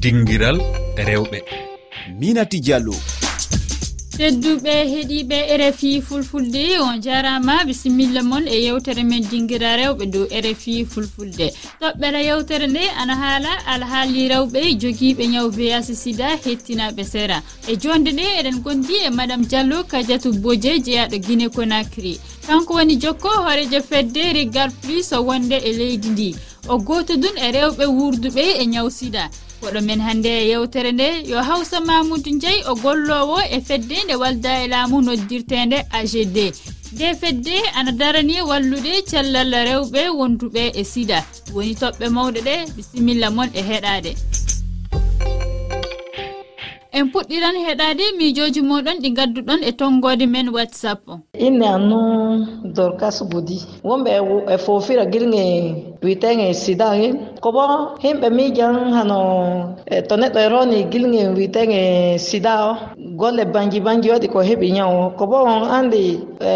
dinguiral rewɓe. Minati diallo. Tedduɓe heeɗiɓe rfi fulfulde on jarama bisimilla moon e yewtere men dinguira rewɓe dow rfi fulfulde. Toɓɓere yewtere nde ana haala alhaali rewɓe joguiɓe ñaw weyasi sida hettinaɓe sera. E jonde nde eɗen gondi e madame diallo kadiatou bodie jeeyaɗo guine conacry kanko woni jokko hoorejo fedde rigal plus wonde e leydi ndi. O gotodun e rewɓe wurduɓe e ñaw sida waɗomen hannde yewtere nde. Yo hawsa mamoudou ndiaye o gollowo e fedde nde walda e laamu noddirtende agd nde fedde ana darani wallude cellal rewɓe wonduɓe e sida. Woni toɓɓe mawɗe ɗe. Bisimilla moon e heɗade. en puɗɗiran heɗade miijoji moɗon ɗi gadduɗon e tonggode men whatsapp inne anno dorkas gudi wonɓe e fofira guirge witeŋe sidaŋe. Kobo himɓe miijan hano e to neɗɗo e roni guilge witeŋe sida o. golle bangi bangi waɗi ko heɓi ñaw ko bo on anndi e,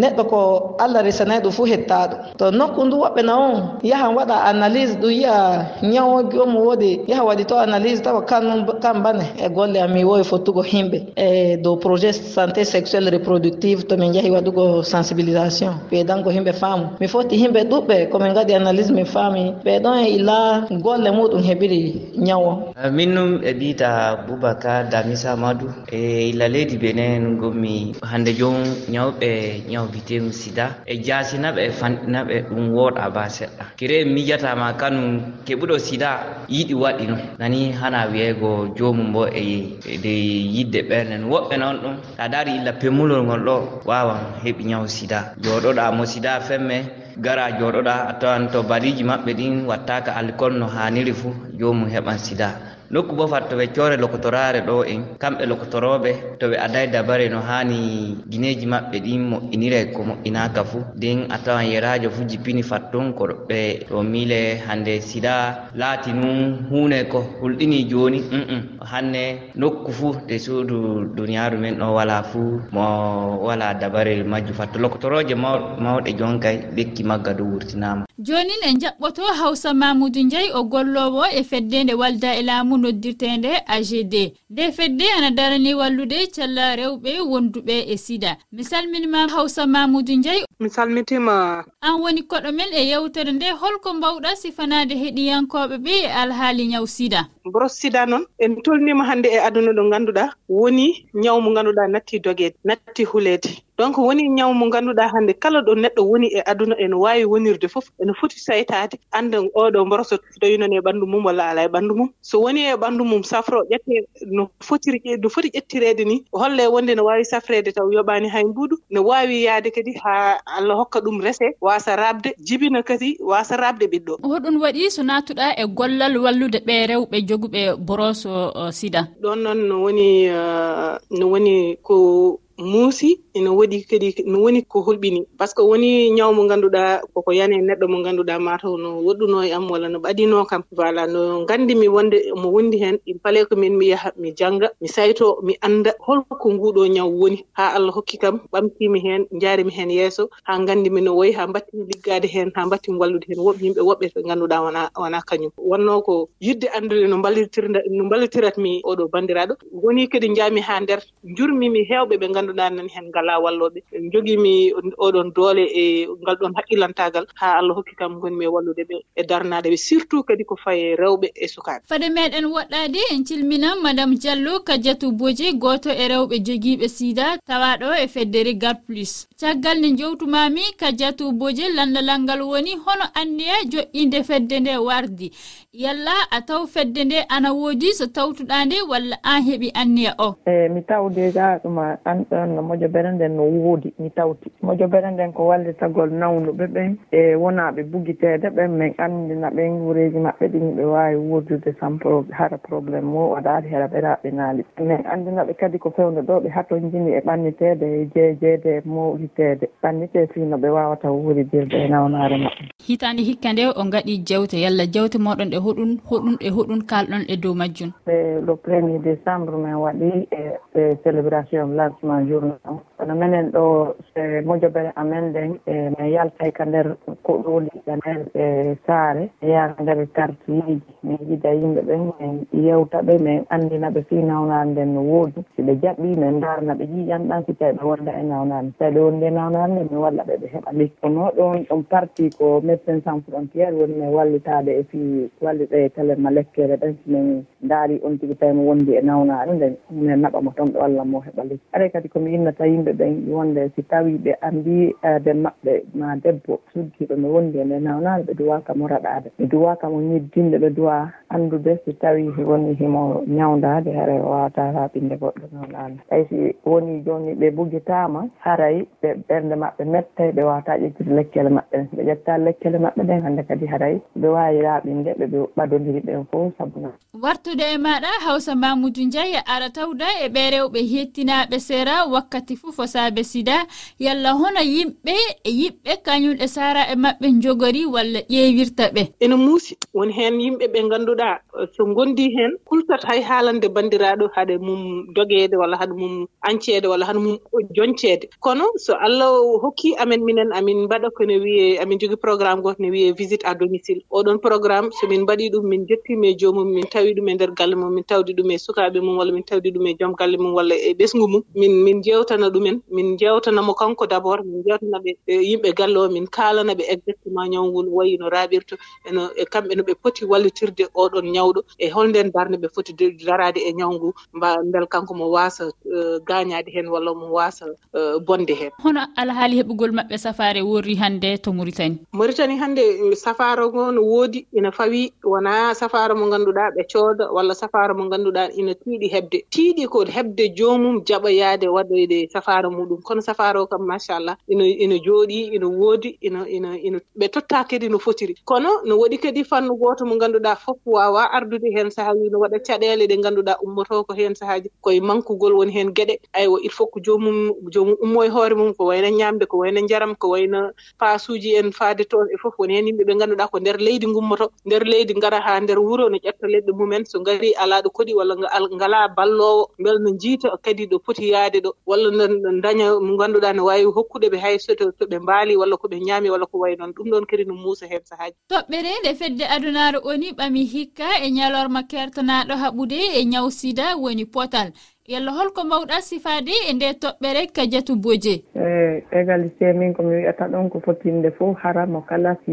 neɗɗo ko allah resanay e ɗum fuu hettaɗo to nokku ndu woɓɓe na on yahan waɗa analyse ɗum yiya nyawo jomum woodi yaha waɗi to analyse tawa kanum kan bane. E golle am mi wowi fottugo himɓe e dow projet santé sexuelle reproductive to min jahi waɗugo sensibilisation. Ɓeydango himɓe faamu. Mi foti himɓe ɗuɓɓe komin gaɗi analyse min faami. Ɓeɗon e illa golle muɗum heɓiri nyawo min num e ɓiita boubacar damisa madou e illa leydi benen gommi hande jom ñawɓe ñaw ñawbitemu sida. E jasinaɓe e fanɗinaɓe ɗum wooɗa ba seɗɗa. Kire mijatama kanum keɓuɗo sida yiɗi waɗi no. Nani hana wiyego jomum bo e, e de yidde ɓerden woɓɓe noon ɗum ta dari illa pemmulol ngol ɗo wawan heeɓi ñaw sida. Joɗoɗa mo sida femme gara joɗoɗa a tawan to baliji maɓɓe ɗin wattaka alcool no haniri fuu jomum heɓan sida. nokku bo fat to ɓe coore lokotorare ɗo en kamɓe lokotoroɓe to ɓe aday dabare no hani guineji maɓɓe ɗin moƴƴinire ko moƴƴinaka fuu. Nden a tawan yerajo fuu jippini fat ton ko ɓe to miile hande sida laati nu hunde ko hulɗini joni mm hanne nokku fuu de suudu duniyaru men ɗo wala fuu mo wala dabare majjum. Fatto lokotoroje mawɗe jonkay lekki magga dow wurtinama jonin en jaɓɓoto hawsa mamoudou ndiaye o gollowo e feddede walda e laamu laamu noddirtende agd nde fedde ana darani wallude cella rewɓe wonduɓe e sida. Mi salminima hawsa mamoudou ndiaye mi salmitima. An woni koɗo men e yewtere nde holko mbawɗa sifanade heɗiyankoɓe ɓe e alhaali ñaw sida. Bros sida noon en tolnima hannde e aduna ɗo ngannduɗa woni ñaw mo ngannduɗa natti dogeede natti huleede donc woni ñaw mo ngannduɗa hannde kala ɗo neɗɗo woni e aduna ene waawi wonirde fof ene foti saytaade. Annda oɗo mboroso doyinani e ɓanndu mum walla alaa e ɓanndu mum. So woni e ɓanndu mum safro ƴette no fotiri no foti ƴettireede ni holle wonde no waawi safreede taw yoɓaani hay mbuuɗu no waawi yahde kadi haa allah hokka ɗum rese wasa rabde jibina kadi wasa rabde ɓiɗɗo. Hoɗum waɗi so natuɗa e gollal wallude ɓe rewɓe joguɓe boros sida. Ɗon noon no woni uh, no woni ko muusi ene woɗi kadi no woni ko hulɓini. Par ce que woni ñaw mo ngannduɗaa koko yani neɗɗo mo ngannduɗaa mataw no woɗɗuno e am walla no ɓadino kam. Voilà no nganndimi wonde mo wondi heen il fallait ko min mi yaha mi jannga mi sayto mi annda. Holko nguuɗo ñaw woni haa allah hokki kam ɓamtiimi heen njaarimi heen yeeso haa nganndimi no woyi haa mbattimi liggaade heen haa mbattimi wallude heen woɓɓe yimɓe woɓɓe ɓe ngannduɗaa wona wona kañum. Wonno ko yidde anndude no mballitirda no mballitiratmi oɗo banndiraaɗo. Woni kadi njaami haa nder njurmimi heewɓe ɓe ngannduɗaa nani heen ngalaa wallooɓe. Jogiimi oɗon doole e ngal ɗon haqqillantagal haa allah hokki kam gonmi e wallude ɓe e darnaade ɓe. Surtout kadi ko faye rewɓe e sukaaɓe fade meɗen woɗɗaade en calminan madame diallo kadiatou boji gooto e rewɓe jogiiɓe sida tawaɗo e feddere gar plus. Caggal nde jowtumami kadiatou boji landalal ngal woni hono anndiya e joƴƴinde fedde nde wardi. Yalla a taw fedde nde ana woodi so tawtuɗa nde walla an heɓi anniya e o. Eyi mi taw déjà ɗuma an tan no moƴo bere nden no woodi mi tawti. Moƴo bere nden ko wallitagol nawnuɓe ɓen e wonaɓe bugiteede ɓen min anndina ɓen wureeji maɓɓe ɗini ɓe waawi wurdude tan hara probléme o waɗaade hera ɓeraaɓe naali. Min anndinaɓe kadi ko feewde ɗo ɓe hato jini e ɓanniteede e jeejeede e mawliteede ɓannite fiino ɓe waawata wuuridirde e nawnaare maɓɓe. Hitaande hikka nde o ngaɗi jewte yalla jewte moɗon e hoɗum hoɗum e hoɗum kalɗon e dow majjum e le premier décembre min waɗi e, e célébration lancement tan kono minen ɗo e mojobere amen nden e min yaltay ka nder koɗoli ɗamen e saare. Yaha nder quartierji min yida yimɓe ɓen min yewta ɓe min anndina ɓe fii nawnade nden no woodi. Si ɓe jaɓɓi min ndaarna ɓe yiyan ɗan si tawi ɓe wonda e nawnade so tawi ɓe wondi e nawnade nde min walla ɓe ɓe heɓa lik kono ɗon ɗon parti ko médecin sans frontiére woni min wallitade e fii walliɗo e telema lekkere ɗen. Si min ndaari on tigi tawi mo wondi e nawnade nden. Min naɓamo toon ɓe walla mo heɓa lik aɗa kadi komi innata yimɓe ɓen wonde si tawi ɓe anndi aade maɓɓe ma debbo suddiiɗo no wondi e nde nawnaani ɓe duwaka mo raɗaade ɓe duwaka mo ñiddinde ɓe duwa anndude si tawi woni himo ñawndaade hara wawata raɓinde goɗɗo nawnaani tawi si woni jooni ɓe bugitaama haray ɓe ɓernde maɓɓe mettay ɓe wawata ƴettude lekkele maɓɓe. Ɓe ƴetta lekkele maɓɓe ɗen hannde kadi haray ɓe waawi raɓinde ɓe ɓe ɓadondiri ɓen fof sabuna wartude e maɗa hawsa mamoudou ndiaye aɗa tawda e ɓe rewɓe hettinaɓe seera wakkati fof fo saabe sida yalla hono yimɓe e yiɓɓe kañum e saraaɓe maɓɓe jogori walla ƴeewirta ɓe. Ene muusi woni heen yimɓe ɓe ngannduɗaa so ngondi heen kultat hay haalande banndiraaɗo haɗa mum dogeede walla haɗa mum anceede walla haɗa mum jonceede. Kono so allah hokki amen minen amin mbaɗa kono wiyee amin jogii programme gooto ne wiyee visite à domicile. Oɗon programme somin mbaɗii ɗum min jettiima e joomum min tawi ɗum e, e ndeer galle mum min tawdi ɗum e sukaaɓe mum walla min tawdi ɗum e joom galle mum walla e ɓesngu mum. Min min jewtana ɗum men min njewtanamo kanko d' abord min njewtana ɓe yimɓe galle o min kaalana ɓe exactement ñaw ngu no wayi no raaɓirta eno e kamɓe no ɓe poti wallitirde oɗon ñawɗo e holnden darde ɓe foti daraade e ñaw ngu mba mbel kanko mo waasa e, gaañaade heen walla mo waasa e, bonde heen hono alhaali heɓugol maɓɓe safaare worri hannde to maritani maritani hannde safara ngo no woodi ina fawi wonaa safara mo ngannduɗaa ɓe cooda walla safara mo ngannduɗaa ina tiiɗi heɓde. Tiiɗi ko heɓde joomum jaɓoyaade waɗoyde safara safara muɗum. Kono safara o kam machallah ina ina jooɗi ina woodi ina ina ina ɓe totta kadi no fotiri. Kono no waɗi kadi fannu gooto mo ganduɗa fof wawa ardude heen saahaji no waɗa caɗeele ɗe ganduɗa ummoto ko heen saahaji koye mankugol woni heen geɗe. Aywa il faut ko jomum jomum ummo e hoore mum ko wayno ñamde ko wayno njaram ko wayno pasuji en faade toon e fof. Woni heen yimɓe ɓe ganduɗa ko nder leydi ngummoto. Nder leydi ngara haa nder wuro no ƴetta leɗɗe mumen so gari alaa ɗo koɗi walla ngala balloowo beele no njiita kadi ɗo poti yaade ɗo. Walla ɗon daña mo ganduɗa ne wawi hokkude ɓe hay soto to ɓe mbaali walla ko ɓe ñaami walla ko wayi noon. Ɗum ɗon kadi no muusa heen sahaaji toɓɓere nde fedde adunaaru oni ɓami hikka e ñalorma kertanaɗo haɓude e ñaw sida woni potal. E Yallo holko mbawɗa sifaade e nde toɓɓere kadiatu boje. E, Égalité min komi wiyata ɗon ko fotinde fof hara mo kala si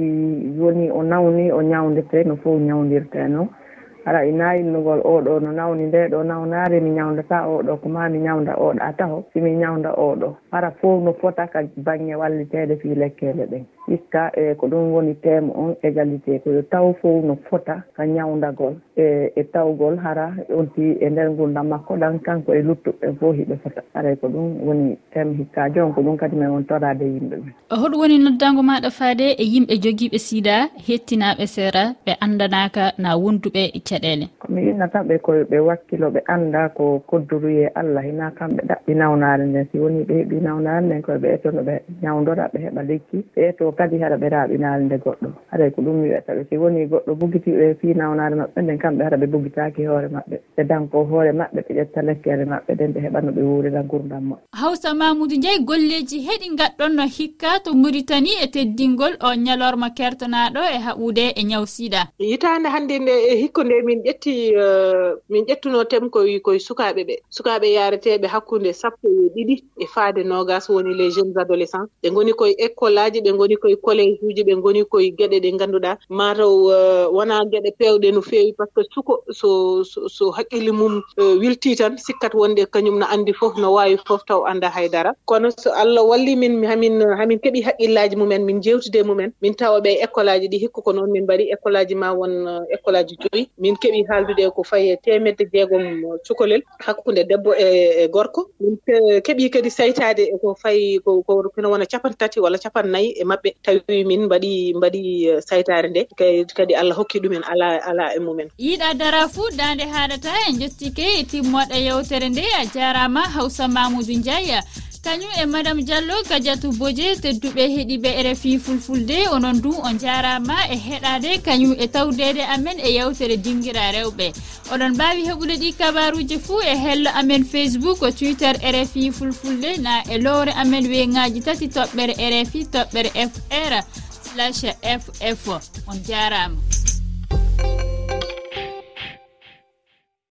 woni o nawni o ñawndete no fof ñawdirte noon ala ina innugol oɗo no nawni nde ɗo nawnare mi ñawdata oɗo ko ma mi ñawda oɗo taho simi ñawda oɗo hara fof no fota ka banggue walliteede fii lekkele ɗen. Hikka e ko ɗum woni téme on e égalité ko yo taw fof no fota ka ñawdagol e e tawgol hara onti e nder ngurdam makko ɗan kanko e luttuɓe fof hiɓe fota. Aray e ko ɗum woni téme hikka joni ko ɗum kadi min won torade yimɓe ɓen hoɗum woni noddago maɗa faade e yimɓe jogiiɓe sida hettinaɓe seera ɓe andanaka na wonduɓe caɗele. Komi winna kamɓe koye ɓe wakkilo ɓe annda ko kodduruye allah hina kamɓe ɗaɓɓi nawnare nden. Si woni ɓe heeɓi nawnare nden koye ɓe etono ɓe ñawdora ɓe heɓa lekki ɓe eto kadi haɗa ɓe raaɓinaare nde goɗɗo. Haɗa ko ɗum wiyata ɓe. Si woni goɗɗo bogitiiɓe fi nawnare maɓɓe nden kamɓe haɗa ɓe bogitaaki hoore maɓɓe ɓe danko hoore maɓɓe ɓe ƴetta lekkere maɓɓe nden ɓe heɓa no ɓe wuurira nguurndam maɓɓe. Hawsa mamoudou ndiaye golleji heɗi gaɗɗonno hikka to maritani e teddingol o ñalorma kertonaɗo e haɓude e ñaw siiɗa yitaande hannde nde e hikko nde min ƴetti eh, min ƴettuno tem koy koye sukaaɓe ɓe. Sukaaɓe yaareteeɓe hakkunde sappo e ɗiɗi e faade nogas woni les jeunes adolescents. Ɓe ngoni koye école aji ɓe ngoni koye collége uji ɓe ngoni koye geɗe ɗe ngannduɗaa mataw eh, wonaa geɗe peewɗe no feewi par ce que suko so so haqqille mum eh, wiltii tan sikkat wonde kañum no anndi fof no waawi fof taw annda haydara. Kono so allah walli min hamin hamin keɓi haqqillaaji mumen min jewtide mumen min tawa ɓe école aji ɗi hikka ko noon min mbaɗi école aji ma won école aji joyi. min keɓi haaldude ko fayi e temedde jeegom cukalel hakkunde debbo e, e gorko. Min keɓi kadi saytade e ko fayi ko kono wona capan tati walla capan nayyi e maɓɓe. Tawi min mbaɗi mbaɗi saytare nde. Kadi allah hokki ɗumen ala ala e mumen. Yiiɗa dara fuu dande haaɗata en jettike timmoɗe yewtere nde a jarama hawsa mamoudou ndiaye kañum e madame diallo kadiatou boje tedduɓe heeɗiɓe rfi fulfulde onon du on jarama e heɗade kañum e tawdede amen e yewtere dinguira rewɓe. Oɗon mbawi heɓude ɗi kabaruji fuu e hello amen facebook twitter rfi fulfulde na e lowre amen weyngaji tati toɓɓere rfi toɓɓere fr slash ff on jarama.